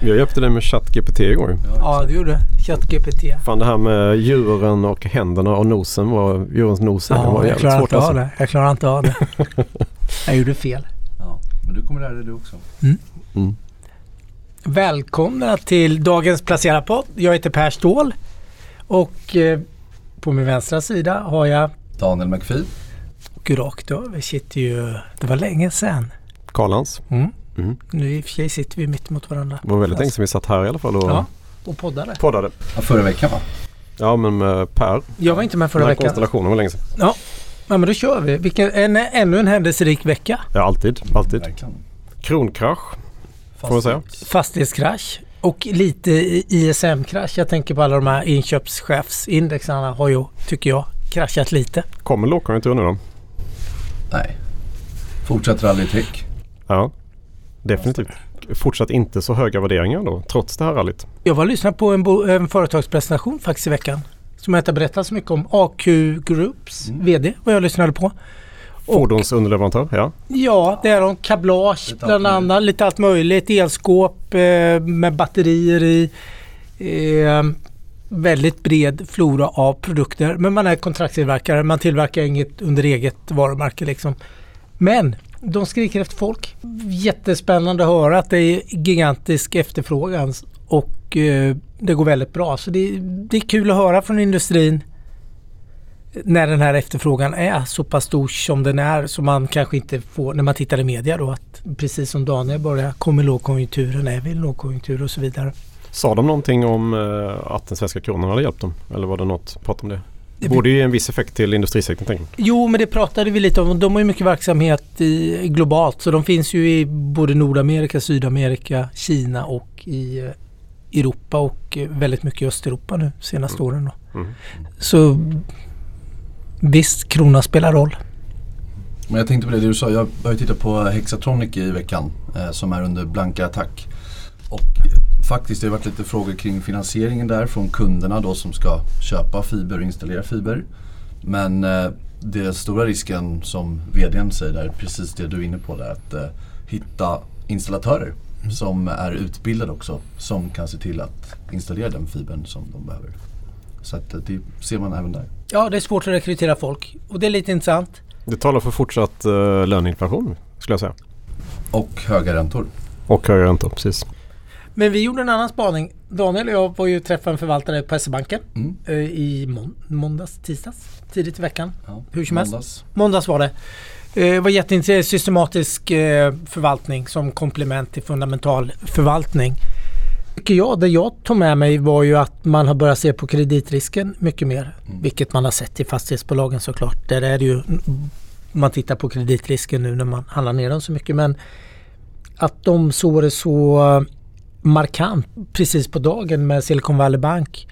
Jag hjälpte dig med ChatGPT igår. Ja, det gjorde ChatGPT. Fan det här med djuren och händerna och nosen var, djurens nos ja, var jävligt svårt alltså. det. Jag klarar inte av det. jag gjorde fel. Ja, men du kommer lära dig det också. Mm. Mm. Välkomna till dagens Placera-podd. Jag heter Per Ståhl och eh, på min vänstra sida har jag Daniel McPhee. Och rakt över sitter ju, det var länge sedan. Karlans. Mm. Mm. Nu i och för sig sitter vi mitt mot varandra. Det var väldigt länge sedan vi satt här i alla fall och, ja, och poddade. poddade. Ja, förra veckan va? Ja men med Per. Jag var inte med förra veckan. konstellationen var länge sedan. Ja. ja men då kör vi. Vilken, en, ännu en händelserik vecka. Ja alltid. alltid. Kronkrasch. Får man säga. Fastighetskrasch. Och lite ISM-krasch. Jag tänker på alla de här inköpschefsindexarna har ju, tycker jag, kraschat lite. Kommer lågkonjunkturen nu då? Nej. Fortsatt rallytryck. Ja. Definitivt. Fortsatt inte så höga värderingar då, trots det här rallyt. Jag var och lyssnade på en, en företagspresentation faktiskt i veckan. Som jag inte berättat så mycket om. AQ Groups mm. VD var jag lyssnade på. Fordonsunderleverantör, ja. Ja, det är de. Kablage lite bland annat. Lite allt möjligt. Elskåp eh, med batterier i. Eh, väldigt bred flora av produkter. Men man är kontraktstillverkare. Man tillverkar inget under eget varumärke liksom. Men de skriker efter folk. Jättespännande att höra att det är gigantisk efterfrågan och eh, det går väldigt bra. Så det, det, är kul att höra från industrin när den här efterfrågan är så pass stor som den är som man kanske inte får, när man tittar i media då att precis som Daniel börjar, kommer lågkonjunkturen, är vi i lågkonjunktur och så vidare. Sa de någonting om eh, att den svenska kronan hade hjälpt dem? Eller var det något prat om det? Det borde ju en viss effekt till industrisektorn tänker Jo men det pratade vi lite om. De har ju mycket verksamhet i, globalt så de finns ju i både Nordamerika, Sydamerika, Kina och i eh, Europa och väldigt mycket i Östeuropa nu senaste mm. åren. Då. Mm. Så visst, krona spelar roll. Men jag tänkte på det du sa. Jag har ju tittat på Hexatronic i veckan eh, som är under blanka attack. Och faktiskt det har varit lite frågor kring finansieringen där från kunderna då som ska köpa fiber och installera fiber. Men eh, den stora risken som VDn säger där, precis det du är inne på där, att eh, hitta installatörer mm. som är utbildade också som kan se till att installera den fibern som de behöver. Så att eh, det ser man även där. Ja, det är svårt att rekrytera folk och det är lite intressant. Det talar för fortsatt uh, löneinflation skulle jag säga. Och höga räntor. Och höga räntor, precis. Men vi gjorde en annan spaning. Daniel och jag var ju träffa en förvaltare på SE-banken mm. Eh, i må måndags, tisdags, tidigt i veckan. Ja, Hur som måndags. helst. Måndags var det. Det eh, var jätteintressant. Systematisk eh, förvaltning som komplement till fundamental förvaltning. Tycker jag, det jag tog med mig var ju att man har börjat se på kreditrisken mycket mer. Mm. Vilket man har sett i fastighetsbolagen såklart. Där är det ju, man tittar på kreditrisken nu när man handlar ner dem så mycket. Men att de såg det så markant precis på dagen med Silicon Valley Bank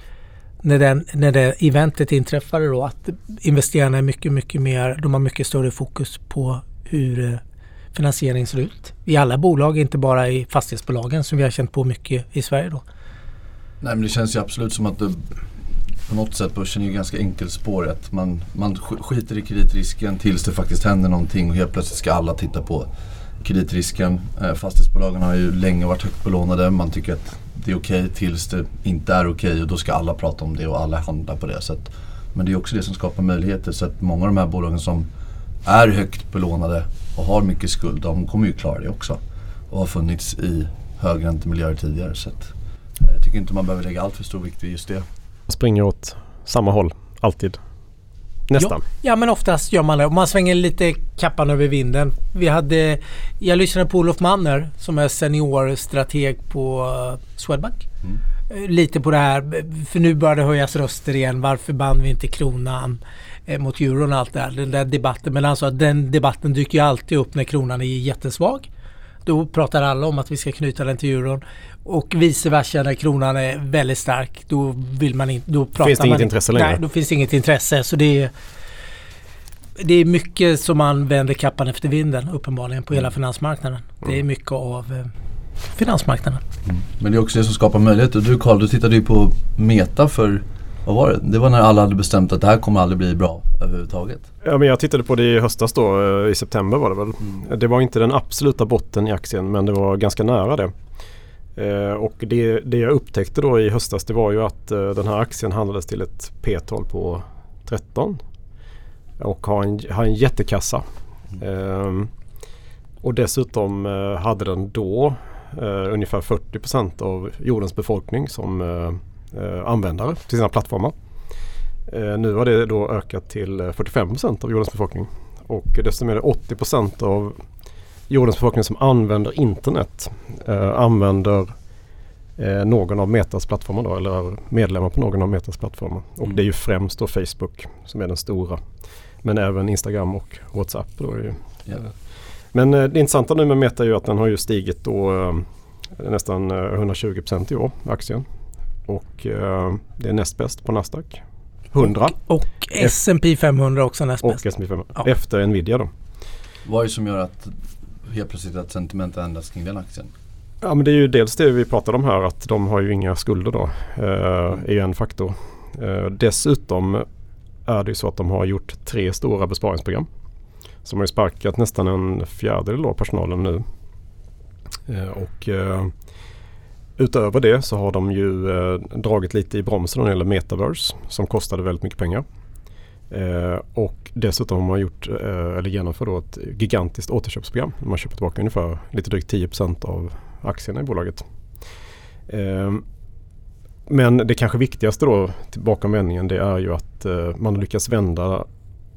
när, den, när det eventet inträffade då att investerarna är mycket, mycket mer, de har mycket större fokus på hur eh, finansiering ser ut i alla bolag, inte bara i fastighetsbolagen som vi har känt på mycket i Sverige då. Nej men det känns ju absolut som att det, på något sätt börsen är ju ganska enkelspårigt. Man, man skiter i kreditrisken tills det faktiskt händer någonting och helt plötsligt ska alla titta på kreditrisken. Eh, fastighetsbolagen har ju länge varit högt belånade. Man tycker att det är okej okay tills det inte är okej okay och då ska alla prata om det och alla handla på det. Så att, men det är också det som skapar möjligheter. Så att många av de här bolagen som är högt belånade och har mycket skuld, de kommer ju klara det också. Och har funnits i högräntemiljöer tidigare. Så att, eh, jag tycker inte man behöver lägga allt för stor vikt vid just det. Man Springer åt samma håll, alltid. Nästan. Ja, ja, men oftast gör man det. Man svänger lite kappan över vinden. Vi hade, jag lyssnade på Olof Manner som är seniorstrateg på uh, Swedbank. Mm. Uh, lite på det här, för nu börjar det höjas röster igen. Varför band vi inte kronan uh, mot euron och allt det där. Den där debatten. Men han sa att den debatten dyker ju alltid upp när kronan är jättesvag. Då pratar alla om att vi ska knyta den till euron. Och vice versa när kronan är väldigt stark. Då vill man inte... Då pratar finns det inget intresse längre? Nej, då finns det inget intresse. Så det är, det är mycket som man vänder kappan efter vinden uppenbarligen på hela finansmarknaden. Det är mm. mycket av eh, finansmarknaden. Mm. Men det är också det som skapar möjligheter. Du Karl, du tittade ju på Meta för vad var det? Det var när alla hade bestämt att det här kommer aldrig bli bra överhuvudtaget. Ja, men jag tittade på det i höstas då, eh, i september var det väl. Mm. Det var inte den absoluta botten i aktien men det var ganska nära det. Eh, och det, det jag upptäckte då i höstas det var ju att eh, den här aktien handlades till ett P-tal på 13 och har en, har en jättekassa. Mm. och dessutom eh, hade den då eh, ungefär 40% av jordens befolkning som eh, användare till sina plattformar. nu har det då ökat till 45% av jordens befolkning. Och dessutom är det 80% av jordens befolkning som använder internet eh, använder eh, någon av Metas plattformar då, eller medlemmar på någon av Metas plattformar. Och mm. det är ju främst då Facebook som är den stora. Men även Instagram och WhatsApp. Då är ju, yeah. Men eh, det intressanta nu med Meta är ju att den har ju stigit då eh, nästan 120 i år, aktien. Och eh, det är näst bäst på Nasdaq. 100. Och, och S&P 500 också näst bäst. Och S&P 500. Ja. Efter Nvidia då. Vad är det som gör att helt plötsligt att sentimentet ändras kring den aktien? Ja men det är ju dels det vi pratade om här att de har ju inga skulder då. Eh, är en faktor. Eh, dessutom är det ju så att de har gjort tre stora besparingsprogram. Som har ju sparkat nästan en fjärdedel av personalen nu. Eh, och eh, utöver det så har de ju eh, dragit lite i bromsen när det gäller metaverse som kostade väldigt mycket pengar. Eh, och dessutom har man gjort, eh, eller genomfört ett gigantiskt återköpsprogram. Man köper tillbaka ungefär lite drygt 10% av aktierna i bolaget. Eh, men det kanske viktigaste då bakom vändningen det är ju att eh, man har lyckats vända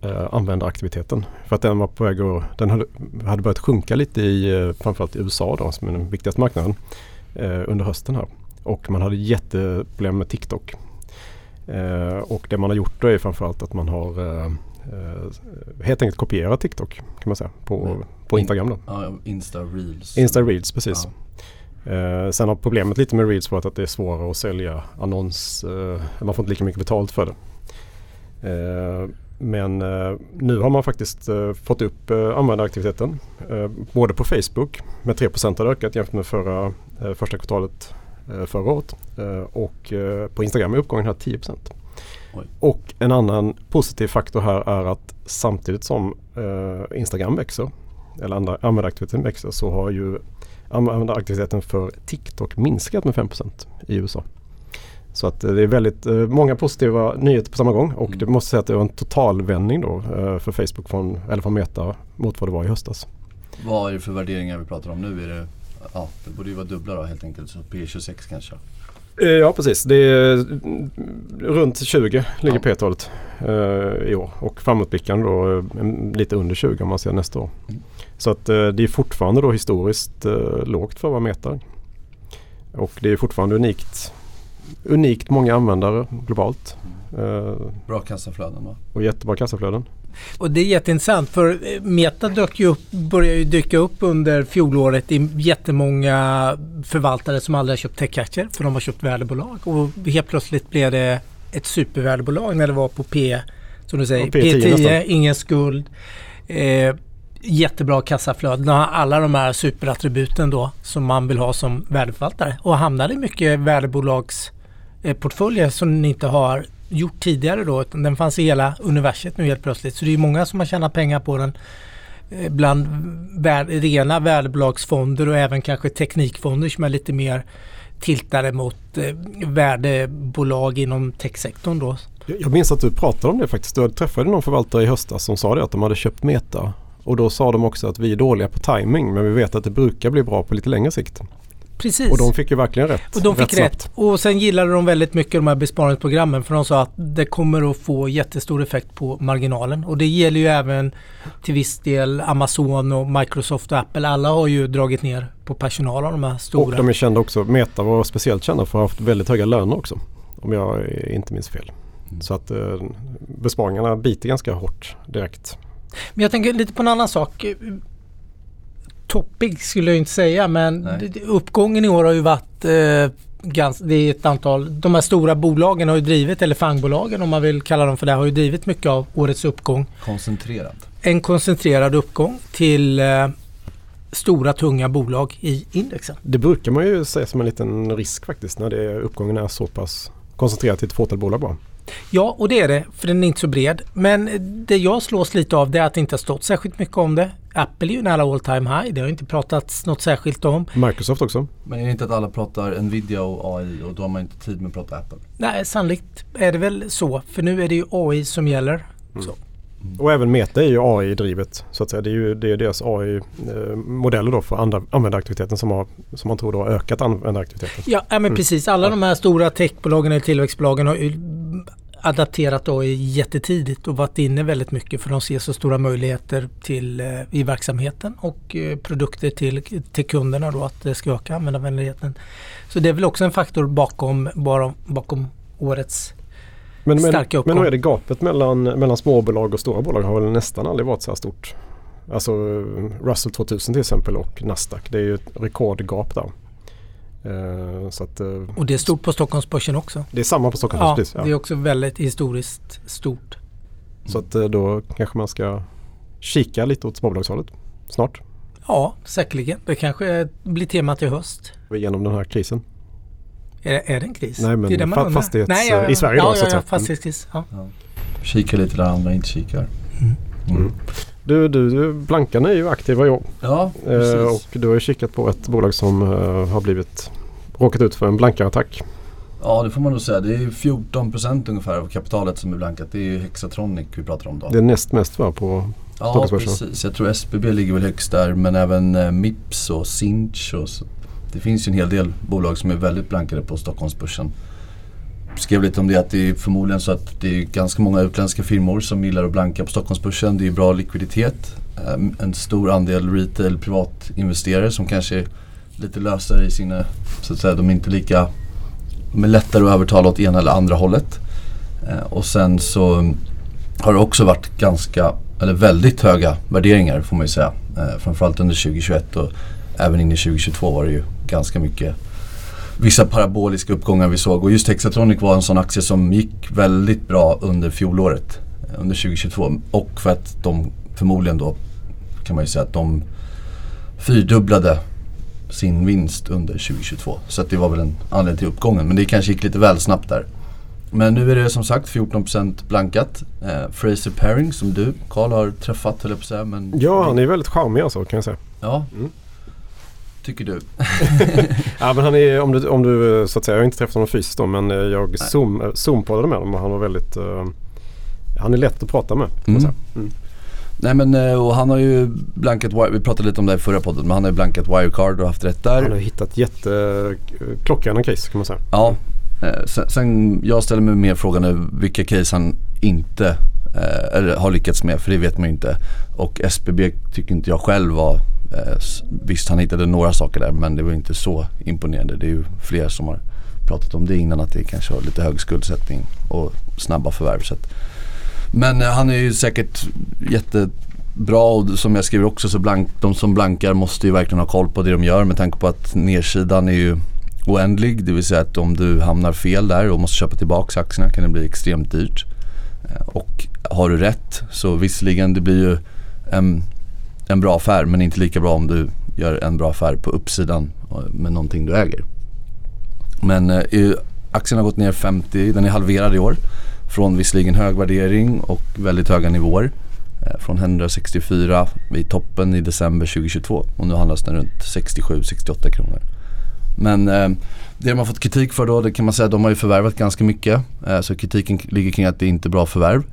eh, användaraktiviteten. För att den var på väg att, den hade, hade börjat sjunka lite i eh, framförallt i USA då som är den viktigaste marknaden eh, under hösten här. Och man hade jätteproblem med TikTok. Eh, och det man har gjort då är framförallt att man har eh, eh, helt enkelt kopierat TikTok kan man säga på, mm. på Instagram. Då. Ja, Insta Reels. Insta Reels, precis. Ja. Eh, sen har problemet lite med Reels varit att det är svårare att sälja annons. Eh, man får inte lika mycket betalt för det. Eh, men nu har man faktiskt fått upp användaraktiviteten. både på Facebook med 3 har ökat jämfört med förra, första kvartalet Eh, förra året. Eh, och eh, på Instagram är uppgången här 10 Oj. Och en annan positiv faktor här är att samtidigt som Instagram växer eller användaraktiviteten växer så har ju användaraktiviteten för TikTok minskat med 5% i USA. Så att det är väldigt många positiva nyheter på samma gång och mm. det måste säga att det var en totalvändning då för Facebook från, eller från Meta mot vad det var i höstas. Vad är det för värderingar vi pratar om nu? Är det ja, det borde ju vara dubbla då helt enkelt. Så P26 kanske. Eh, ja precis. Det är mm, runt 20 ligger ja. P-talet uh, i år. Och framåtblickande då uh, lite under 20 om man ser nästa år. Mm. Så att uh, det är fortfarande då historiskt lågt för att vara Meta. Och det är fortfarande unikt, unikt många användare globalt. Mm. Bra kassaflöden va? Och jättebra kassaflöden. Och det är jätteintressant för eh, Meta dök ju upp, började ju dyka upp under fjolåret i jättemånga förvaltare som aldrig har köpt techaktier för de har köpt värdebolag. Och helt plötsligt blev det ett supervärdebolag när det var på P, som du säger, ja, P10, P10 ingen skuld. Eh, jättebra kassaflöden. Alla de här superattributen då som man vill ha som värdeförvaltare. Och hamnade mycket Eh, portföljer som ni inte har gjort tidigare då. Den fanns i hela universet nu helt plötsligt. Så det är många som har tjänat pengar på den. Eh, bland vär, rena värdebolagsfonder och även kanske teknikfonder som är lite mer tiltade mot eh, värdebolag inom techsektorn då. Jag minns att du pratade om det faktiskt. Du träffade någon förvaltare i höstas som sa det att de hade köpt Meta. Och då sa de också att vi är dåliga på timing men vi vet att det brukar bli bra på lite längre sikt. Precis. Och de fick ju verkligen rätt. Och de fick rätt. rätt. Och sen gillade de väldigt mycket de här besparingsprogrammen för de sa att det kommer att få jättestor effekt på marginalen. Och det gäller ju även till viss del Amazon och Microsoft och Apple. Alla har ju dragit ner på personal av de här stora. Och de är kända också. Meta var speciellt kända för att ha haft väldigt höga löner också. Om jag inte minns fel. Mm. Så att eh, besparingarna biter ganska hårt direkt. Men jag tänker lite på en annan sak toppig skulle jag inte säga men Nej. uppgången i år har ju varit eh, ganska, det är ett antal, de här stora bolagen har ju drivit, eller fangbolagen om man vill kalla dem för det, har ju drivit mycket av årets uppgång. Koncentrerad? En koncentrerad uppgång till eh, stora tunga bolag i indexen. Det brukar man ju säga som en liten risk faktiskt när det, uppgången är så pass koncentrerad till ett fåtal bolag bara. Ja, och det är det, för den är inte så bred. Men det jag slås lite av det är att det inte har stått särskilt mycket om det. Apple är ju nära all time high. Det har inte pratats något särskilt om. Microsoft också. Men är det inte att alla pratar Nvidia och AI och då har man inte tid med att prata Apple? Nej, sannolikt är det väl så. För nu är det ju AI som gäller. Mm. Mm. Och även Meta är ju AI-drivet. Så att säga. Det är ju det är deras AI-modeller då för andra användaraktiviteten som, har, som man tror då har ökat användaraktiviteten. Ja, men mm. precis. Alla ja. de här stora techbolagen eller tillväxtbolagen har adapterat AI jättetidigt och varit inne väldigt mycket för de ser så stora möjligheter till, eh, i verksamheten och eh, produkter till, till kunderna då att det ska öka användarvänligheten. Så det är väl också en faktor bakom, bara, bakom årets men, men, starka uppgång. Men hur är det gapet mellan, mellan småbolag och stora bolag har väl nästan aldrig varit så här stort. Alltså Russell 2000 till exempel och Nasdaq. Det är ju ett rekordgap där. Uh, så att, uh, och det är stort på Stockholmsbörsen också. Det är samma på Stockholmsbörsen. Ja, ja, det är också väldigt historiskt stort. Så att uh, då kanske man ska kika lite åt småbolagshållet snart. Ja, säkerligen. Det kanske blir temat i höst. Genom den här krisen. Är, är det en kris? Nej men det fa fastighets... Nej, ja, ja. I Sverige ja, då så att säga. Fastighetskris. Ja. Ja. Kika lite där andra inte kikar. Mm. Mm. Du, du, Blankarna är ju aktiva i år. Ja, eh, och du har ju kikat på ett bolag som eh, har blivit råkat ut för en blankarattack. Ja det får man nog säga. Det är 14% ungefär av kapitalet som är blankat. Det är ju Hexatronic vi pratar om då. Det är näst mest va på Ja precis. Jag tror SBB ligger väl högst där men även eh, Mips och Sinch och så det finns ju en hel del bolag som är väldigt blankade på Stockholmsbörsen. Jag skrev lite om det att det är förmodligen så att det är ganska många utländska firmor som gillar att blanka på Stockholmsbörsen. Det är bra likviditet. Ehm, en stor andel retail privatinvesterare som kanske är lite lösare i sina, så att säga, de är inte lika, de är lättare att övertala åt ena eller andra hållet. Ehm, och sen så har det också varit ganska, eller väldigt höga värderingar får man ju säga. Ehm, framförallt under 2021 och även in i 2022 var det ju ganska mycket vissa paraboliska uppgångar vi såg. Och just Hexatronic var en sån aktie som gick väldigt bra under fjolåret. Under 2022. Och för att de förmodligen då kan man ju säga att de fyrdubblade sin vinst under 2022. Så det var väl en anledning till uppgången. Men det kanske gick lite väl snabbt där. Men nu är det som sagt 14% blankat. Eh, Fraser Paring som du Karl har träffat höll jag på att säga. Men ja han är väldigt charmig alltså kan jag säga. Ja. Mm tycker du? ja men han är, om du, om du så att säga, jag har inte träffat honom fysiskt då men eh, jag zoom, eh, zoompoddade med honom och han var väldigt uh, Han är lätt att prata med. Mm. Mm. Nej men och han har ju blankat, vi pratade lite om det i förra podden, men han har ju blankat Wirecard och haft rätt där. Han har hittat jätteklockrena case kan man säga. Ja. Sen, sen, jag ställer mig mer frågan nu vilka case han inte eller har lyckats med för det vet man ju inte. Och SBB tycker inte jag själv var Eh, Eh, visst han hittade några saker där men det var inte så imponerande. Det är ju fler som har pratat om det innan att det kanske var lite hög skuldsättning och snabba förvärv. Så att. Men eh, han är ju säkert jättebra och som jag skriver också så blank, de som blankar måste ju verkligen ha koll på det de gör med tanke på att nedsidan är ju oändlig. Det vill säga att om du hamnar fel där och måste köpa tillbaka aktierna kan det bli extremt dyrt. Eh, och har du rätt så visserligen det blir ju en en bra affär men inte lika bra om du gör en bra affär på uppsidan eh, med någonting du äger. Men eh, aktien har gått ner 50, den är halverad i år. Från visserligen hög värdering och väldigt höga nivåer. Eh, från 164 i toppen i december 2022 och nu handlas den runt 67-68 kronor. Men eh, det de har fått kritik för då, det kan man säga, de har ju förvärvat ganska mycket. Eh, så kritiken ligger kring att det inte är bra förvärv.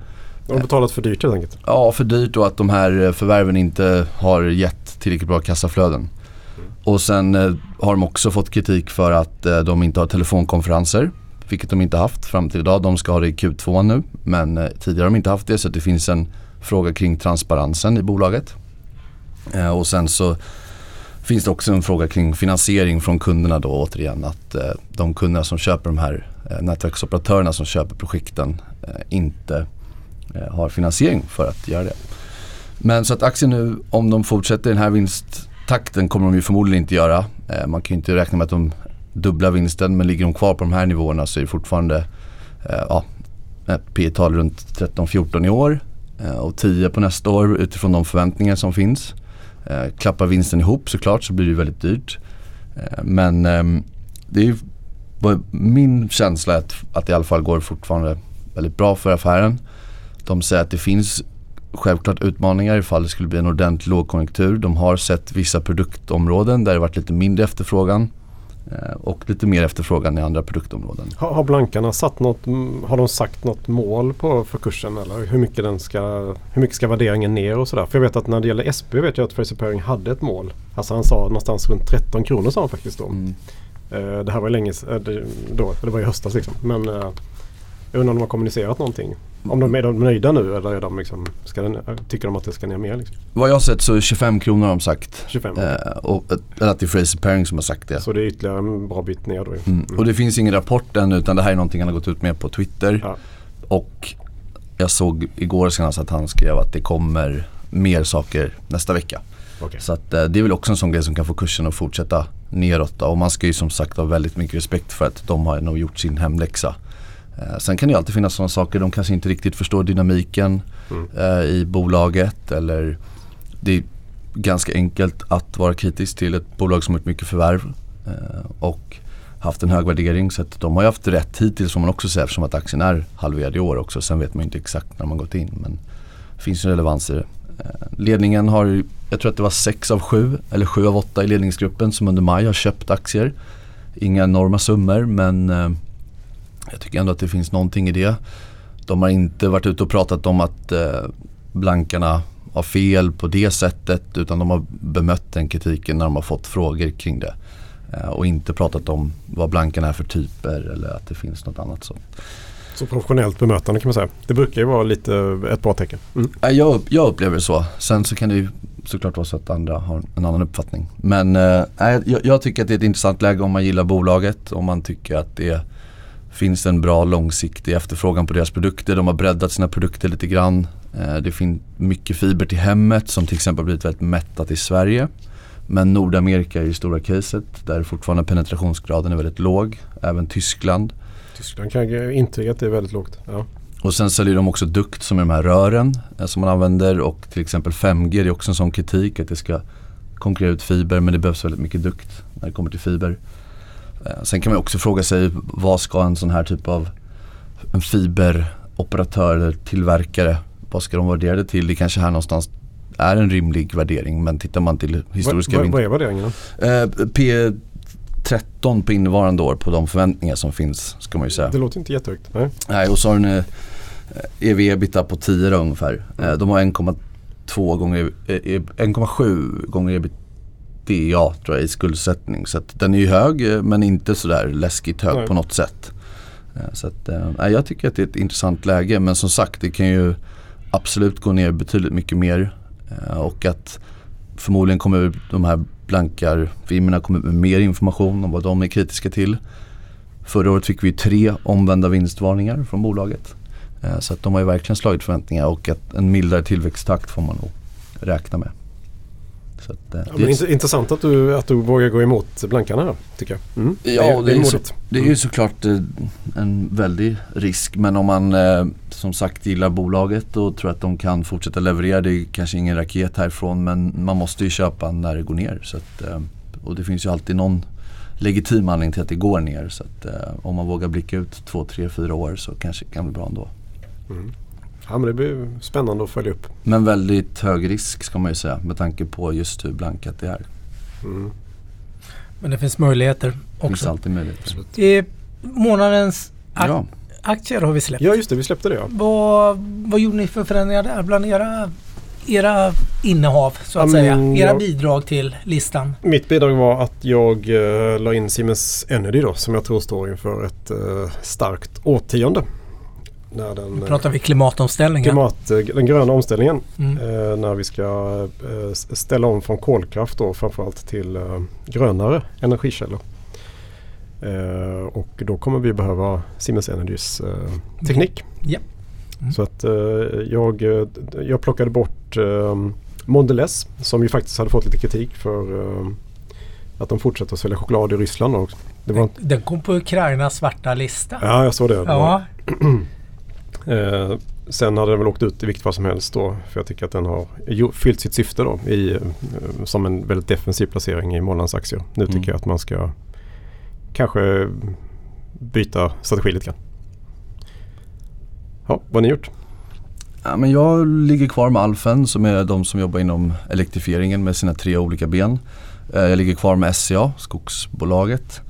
De har betalat för dyrt helt enkelt. Ja, för dyrt och att de här eh, förvärven inte har gett tillräckligt bra kassaflöden. Mm. Och sen eh, har de också fått kritik för att eh, de inte har telefonkonferenser. Vilket de inte haft fram till idag. De ska ha det i Q2 nu. Men tidigare har de inte haft det så det finns en fråga kring transparensen i bolaget. Och sen så finns det också en fråga kring finansiering från kunderna då återigen. Att de kunderna som köper de här nätverksoperatörerna som köper projekten inte Eh, har finansiering för att göra det. Men så att aktien nu, om de fortsätter den här vinsttakten kommer de ju förmodligen inte göra. Eh, man kan ju inte räkna med att de dubblar vinsten men ligger de kvar på de här nivåerna så är det fortfarande eh, ja, ett P tal runt 13-14 i år och 10 på nästa år utifrån de förväntningar som finns. Klappar vinsten ihop såklart så blir det väldigt dyrt. Men ehm, det är min känsla att, att det i alla fall går fortfarande väldigt bra för affären. De säger att det finns självklart utmaningar ifall det skulle bli en ordentlig lågkonjunktur. De har sett vissa produktområden där det varit lite mindre efterfrågan eh, och lite mer efterfrågan i andra produktområden. Har, har blankarna satt något, har de sagt något mål på, för kursen eller hur mycket, den ska, hur mycket ska värderingen ner och sådär? För jag vet att när det gäller SB vet jag att Fraser Paring hade ett mål. Alltså han sa någonstans runt 13 kronor sa han faktiskt då. Mm. Uh, det här var ju länge då, det var i höstas liksom. Men jag undrar om de har kommunicerat någonting. Om de är de nöjda nu eller är de liksom, ska den, tycker de att det ska ner mer? Liksom? Vad jag har sett så är 25 kronor har de sagt. 25? Eh, och, eller att det är Fraser Paring som har sagt det. Så det är ytterligare en bra bit ner då? Mm. Mm. Och det finns ingen rapport än utan det här är någonting han har gått ut med på Twitter. Ja. Och jag såg igår senast att han skrev att det kommer mer saker nästa vecka. Okay. Så att, eh, det är väl också en sån grej som kan få kursen att fortsätta neråt. Då. Och man ska ju som sagt ha väldigt mycket respekt för att de har nog gjort sin hemläxa. Eh, sen kan det alltid finnas sådana saker, de kanske inte riktigt förstår dynamiken mm. eh, i bolaget eller det är ganska enkelt att vara kritisk till ett bolag som har gjort mycket förvärv eh, och haft en hög värdering. Så att de har ju haft rätt hittills som man också säger eftersom att aktien är halverad i år också. Sen vet man inte exakt när man gått in men det finns en relevans i det. Eh, ledningen har, jag tror att det var sex av sju eller sju av åtta i ledningsgruppen som under maj har köpt aktier. Inga enorma summor men jag tycker ändå att det finns någonting i det. De har inte varit ute och pratat om att eh, blankarna har fel på det sättet utan de har bemött den kritiken när de har fått frågor kring det. Eh, och inte pratat om vad blankarna är för typer eller att det finns något annat sånt. Så professionellt bemötande kan man säga. Det brukar ju vara lite ett bra tecken. Mm. Jag, jag upplever det så. Sen så kan det ju såklart vara så att andra har en annan uppfattning. Men äh, jag, jag, tycker att det är ett intressant läge om man gillar bolaget. Om man tycker att det finns en bra långsiktig efterfrågan på deras produkter. De har breddat sina produkter lite grann. Eh, det finns mycket fiber till hemmet som till exempel blivit väldigt mättat i Sverige. Men Nordamerika är ju stora caset där fortfarande penetrationsgraden är väldigt låg. Även Tyskland. Tyskland kan jag intyga att det är väldigt lågt. Ja. Och sen säljer de också dukt som är de här rören eh, som man använder och till exempel 5G det är också en sån kritik att det ska konkurrera ut fiber men det behövs väldigt mycket dukt när det kommer till fiber. Eh, sen kan man också fråga sig vad ska en sån här typ av en fiberoperatör eller tillverkare, vad ska de värdera det till? Det kanske här någonstans är en rimlig värdering men tittar man till historiska Vad är värderingen då? Eh, P13 på innevarande år på de förväntningar som finns ska man ju säga. Det låter inte jättehögt. Nej, nej och så har den eh, EV-ebita på 10 ungefär. Eh, de har 1,2 gånger, 1,7 eh, gånger ebitda DA tror jag i skuldsättning. Så den är ju hög eh, men inte sådär läskigt hög Nej. på något sätt. Eh, så att, äh, jag tycker att det är ett intressant läge men som sagt det kan ju absolut gå ner betydligt mycket mer. Och att förmodligen kommer de här blankarfirmorna komma med mer information om vad de är kritiska till. Förra året fick vi tre omvända vinstvarningar från bolaget. Så att de har ju verkligen slagit förväntningar och att en mildare tillväxttakt får man nog räkna med. Så att, eh, ja, det är intressant att du, att du vågar gå emot blankarna här tycker jag. Mm. Ja, det är, det är, så, det är ju såklart eh, en väldig risk. Men om man eh, som sagt gillar bolaget och tror att de kan fortsätta leverera. Det är kanske ingen raket härifrån men man måste ju köpa när det går ner. Så att, och det finns ju alltid någon legitim anledning till att det går ner. Så att, om man vågar blicka ut två, tre, fyra år så kanske det kan bli bra ändå. Mm. Ja men det blir spännande att följa upp. Men väldigt hög risk ska man ju säga med tanke på just hur blankat det är. Mm. Men det finns möjligheter också. Det finns alltid möjligheter. I månadens ak ja. aktier har vi släppt. Ja just det, vi släppte det ja. Vad, vad gjorde ni för förändringar där bland era, era innehav så att um, säga? Era jag, bidrag till listan? Mitt bidrag var att jag uh, la in Siemens Energy då som jag tror står inför ett uh, starkt årtionde. När den, nu pratar vi klimatomställningen. Klimat, eh, den gröna omställningen. Mm. Eh, när vi ska eh, ställa om från kolkraft då framförallt till eh, grönare energikällor. Och då kommer vi behöva Siemens Energys teknik. Mm. Yeah. Mm. Så att jag, jag plockade bort Mondelez som ju faktiskt hade fått lite kritik för att de fortsätter att sälja choklad i Ryssland också. Den, den, kom på Ukrainas svarta lista. Ja, jag såg det. Ja. Eh, sen hade den väl åkt ut i vilket fall som helst då. För jag tycker att den har fyllt sitt syfte då. I, eh, som en väldigt defensiv placering i Målands aktier. Nu mm. tycker jag att man ska kanske byta strategi lite grann. Ja, vad har ni gjort? Ja, men jag ligger kvar med Alfen som är de som jobbar inom elektrifieringen med sina tre olika ben. Eh, jag ligger kvar med SCA, skogsbolaget.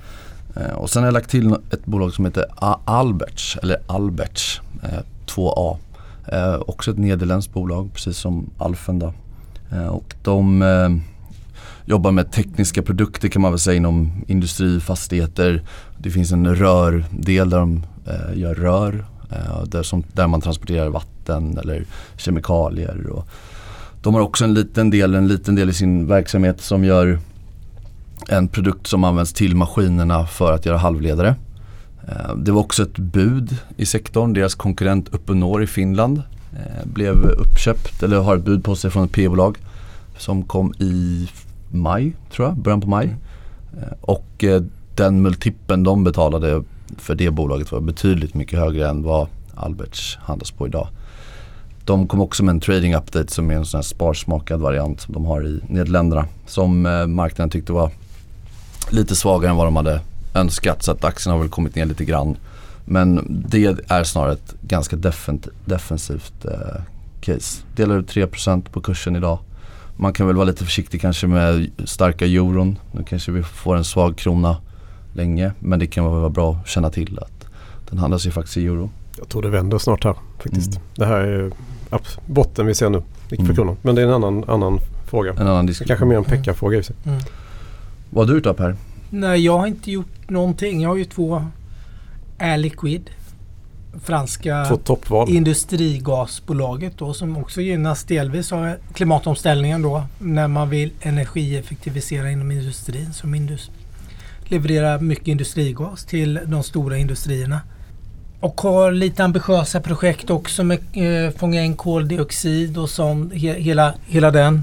Eh, och sen har jag lagt till ett bolag som heter Alberts, eller Alberts eh, 2A. Eh, också ett nederländskt bolag precis som Alfen. Då. Och de jobbar med tekniska produkter kan man väl säga inom industri, fastigheter. Det finns en rördel där de gör rör där, som, där man transporterar vatten eller kemikalier. Och de har också en liten del, en liten del i sin verksamhet som gör en produkt som används till maskinerna för att göra halvledare. Eh, det var också ett bud i sektorn. Deras konkurrent Uponor i Finland eh, blev uppköpt eller har ett bud på sig från ett P-bolag som kom i maj, tror jag, början på maj. Eh, och den multipeln de betalade för det bolaget var betydligt mycket högre än vad Alberts handlas på idag. De kom också med en trading update som är en sån här sparsmakad variant som de har i Nederländerna. Som marknaden tyckte var lite svagare än vad de hade önskat så att aktien har väl kommit ner lite grann. Men det är snarare ett ganska defensivt eh, case. Delar ut 3% på kursen idag. Man kan väl vara lite försiktig kanske med starka euron. Nu kanske vi får en svag krona länge. Men det kan vara bra att känna till att den handlas ju faktiskt i euro. Jag tror det vänder snart här faktiskt. Mm. Det här är botten vi ser nu för mm. kronan. Men det är en annan, annan fråga. En annan diskussion. Kanske mer en pekka-fråga i sig. Mm. Vad har du gjort då Per? Nej, jag har inte gjort någonting. Jag har ju två Air Liquid. Franska industrigasbolaget då som också gynnas delvis av klimatomställningen då när man vill energieffektivisera inom industrin som indus levererar mycket industrigas till de stora industrierna. Och har lite ambitiösa projekt också med eh, fånga in koldioxid och sånt. He, hela, hela den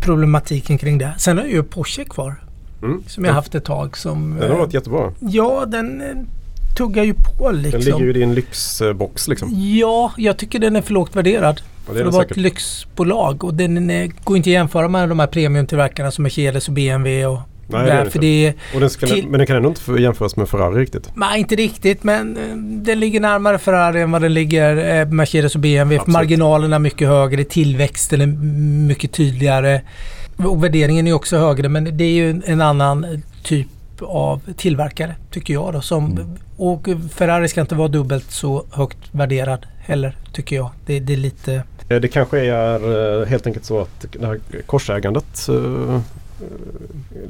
problematiken kring det. Sen har jag ju Porsche kvar. Mm. Som jag haft ett tag. Som, den har varit jättebra. Ja, den eh, tuggar ju på liksom. Den ligger ju i din lyxbox liksom. Ja, jag tycker den är för lågt värderad. Ja, för att vara ett lyxbolag och den är, går inte att jämföra med de här premiumtillverkarna som Mercedes och BMW och Nej, det är för det och den ska, till, men den kan ändå inte jämföras med Ferrari riktigt? Nej, inte riktigt men eh, den ligger närmare Ferrari än vad den ligger eh, Mercedes och BMW. Marginalerna är mycket högre, tillväxten är mycket tydligare. Och värderingen är också högre men det är ju en annan typ av tillverkare tycker jag. Då, som, mm. Och Ferrari ska inte vara dubbelt så högt värderad heller tycker jag. Det, det är lite... Eh, det kanske är eh, helt enkelt så att det här korsägandet uh,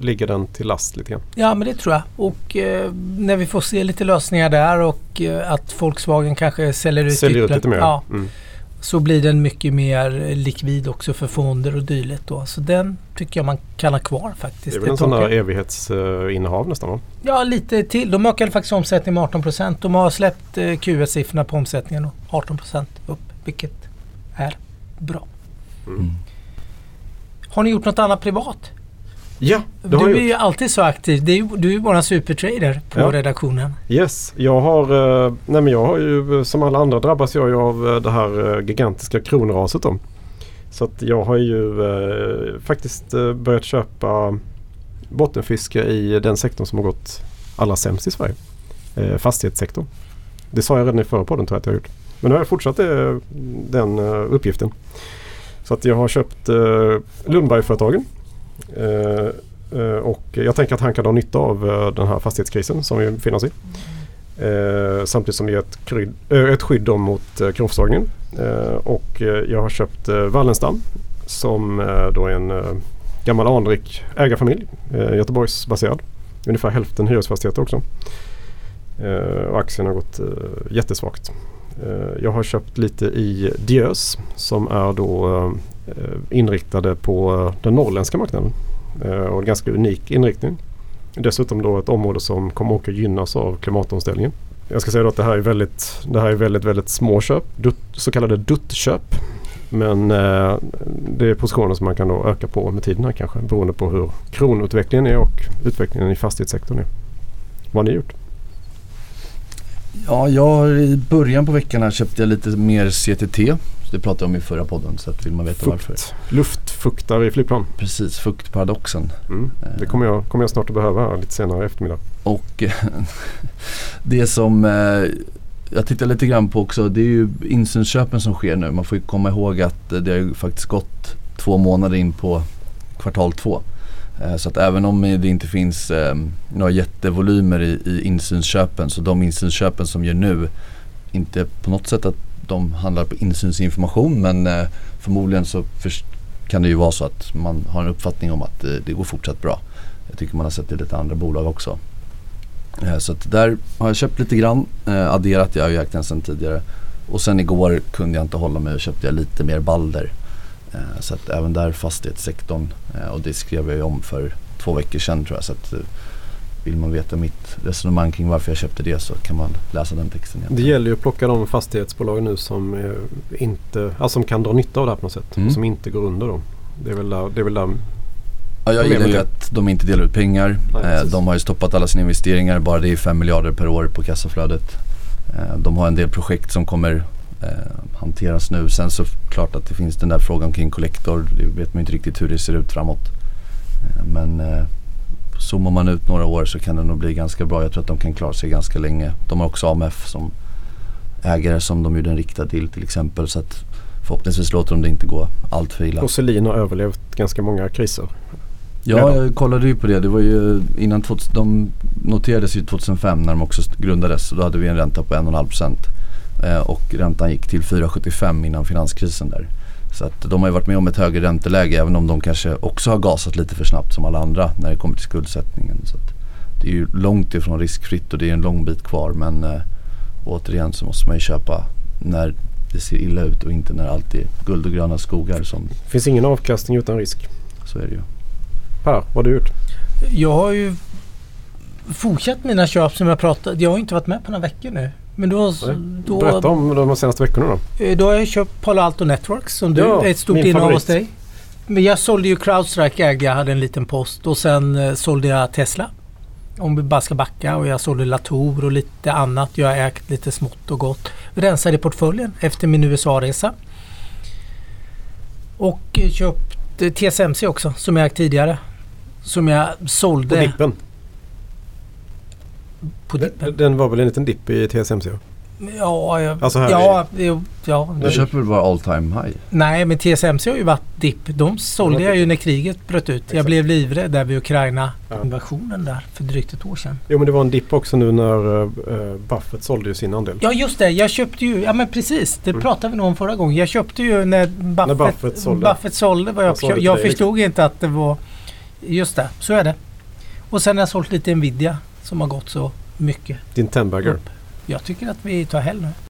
ligger den till last lite grann. Ja men det tror jag. Och uh, när vi får se lite lösningar där och uh, att Volkswagen kanske säljer ut, säljer ut lite mer. Ja. Mm så blir den mycket mer likvid också för fonder och dylikt. Då. Så den tycker jag man kan ha kvar faktiskt. Det är väl en sån där evighetsinnehav nästan va? Ja lite till. De ökade faktiskt omsättningen med 18 procent. De har släppt eh, Q1-siffrorna på omsättningen och 18 procent upp vilket är bra. Mm. Har ni gjort något annat privat? Ja, det har Du är ju alltid så aktiv. Du är, du är bara supertrader på ja. redaktionen. Yes, jag har, eh, nej men jag har ju som alla andra drabbas jag ju av eh, det här eh, gigantiska kronraset. Då. Så att jag har ju eh, faktiskt börjat köpa bottenfiske i den sektorn som har gått allra sämst i Sverige. Eh, fastighetssektorn. Det sa jag redan i förra podden tror jag att jag har gjort. Men nu har jag fortsatt det, den uppgiften. Så att jag har köpt eh, Lundbergföretagen Eh, eh, Eh, eh, och jag tänker att han kan ha nytta av eh, den här fastighetskrisen som vi befinner oss i. samtidigt som det ger ett, kryd, ett skydd mot eh, kronförsvagningen. och jag har köpt Wallenstam som då är en gammal anrik ägarfamilj. Göteborgsbaserad. Ungefär hälften hyresfastigheter också. och aktien har gått jättesvagt. jag har köpt lite i Diös som är då Eh, Eh, inriktade på eh, den norrländska marknaden. Eh, och en ganska unik inriktning. Dessutom då ett område som kommer att gynnas av klimatomställningen. Jag ska säga då att det här är väldigt, det här är väldigt, väldigt små köp. Dutt, så kallade duttköp. Men eh, det är positioner som man kan då öka på med tiden här kanske. Beroende på hur kronutvecklingen är och utvecklingen i fastighetssektorn är. Vad har ni gjort? Ja, jag i början på veckan här köpte jag lite mer CTT. Det pratade jag om i förra podden så att vill man veta Fukt. varför. Luftfuktare i flygplan. Precis, fuktparadoxen. Mm. Det kommer jag, kommer jag snart att behöva lite senare i eftermiddag. Och det som eh, jag tittar lite grann på också, det är ju insynsköpen som sker nu. Man får ju komma ihåg att det har ju faktiskt gått två månader in på kvartal två. Eh, så att även om det inte finns eh, några jättevolymer i, i insynsköpen så de insynsköpen som gör nu inte på något sätt att de handlar på insynsinformation men eh, förmodligen så kan det ju vara så att man har en uppfattning om att eh, det går fortsatt bra. Jag tycker man har sett det i lite andra bolag också. Eh, så att där har jag köpt lite grann, eh, adderat, jag har ju ägt den sedan tidigare. Och sen igår kunde jag inte hålla mig och köpte jag lite mer Balder. Eh, så att även där fastighetssektorn eh, och det skrev jag ju om för två veckor sedan tror jag. Så att, eh, vill man veta mitt resonemang kring varför jag köpte det så kan man läsa den texten. Egentligen. Det gäller ju att plocka de fastighetsbolag nu som, inte, alltså som kan dra nytta av det här på något sätt. Mm. Som inte går under då. Det är väl där, det är väl där Ja, jag gillar ju att de inte delar ut pengar. Nej, de har ju stoppat alla sina investeringar. Bara det är 5 miljarder per år på kassaflödet. De har en del projekt som kommer eh, hanteras nu. Sen så klart att det finns den där frågan kring Collector. Det vet man inte riktigt hur det ser ut framåt. Eh, men eh, zoomar man ut några år så kan det nog bli ganska bra. Jag tror att de kan klara sig ganska länge. De har också AMF som ägare som de gjorde en riktad till till exempel. Så att förhoppningsvis låter de det inte gå allt för illa. Och Selin har överlevt ganska många kriser. Ja, jag kollade ju på det. Det var ju innan 2000, de noterades ju 2005 när de också grundades. Då hade vi en ränta på 1,5 procent. Eh, och räntan gick till 4,75 innan finanskrisen där. Så att de har ju varit med om ett högre ränteläge även om de kanske också har gasat lite för snabbt som alla andra när det kommer till skuldsättningen. Så det är ju långt ifrån riskfritt och det är en lång bit kvar men äh, återigen så måste man ju köpa när det ser illa ut och inte när allt är guld och gröna skogar. Som det finns ingen avkastning utan risk. Så är det ju. Per, vad har du gjort? Jag har ju fortsatt mina köp som jag pratade. Jag har inte varit med på några veckor nu. Men då, då, Berätta om de senaste veckorna då. Eh, då har jag köpt Palo Alto Networks som du ja, är ett stort innehav hos dig. Men jag sålde ju Crowdstrike ägde jag, hade en liten post och sen eh, sålde jag Tesla. Om vi bara ska backa och jag sålde Latour och lite annat. Jag har ägt lite smått och gott. Rensade portföljen efter min USA-resa. Och eh, köpt TSMC också som jag ägt tidigare. Som jag sålde. På dippen? På dippen. Den var väl en liten dipp i TSMC? Ja, jag, alltså här ja, är... ja. Du köper väl bara all time high? Nej, men TSMC har ju varit dipp. De sålde jag ju när kriget bröt ut. Exakt. Jag blev livrädd där vid Ukraina-invasionen där för drygt ett år sedan. Jo, men det var en dipp också nu när uh, Buffett sålde ju sin andel. Ja, just det. Jag köpte ju, ja men precis. Det mm. pratade vi nog om förra gången. Jag köpte ju när Buffett, när Buffett sålde. Buffett sålde vad jag, jag, sålde jag förstod inte att det var... Just det, så är det. Och sen har jag sålt lite Nvidia som har gått så mycket. Din Tenbagger? Jag tycker att vi tar helg nu.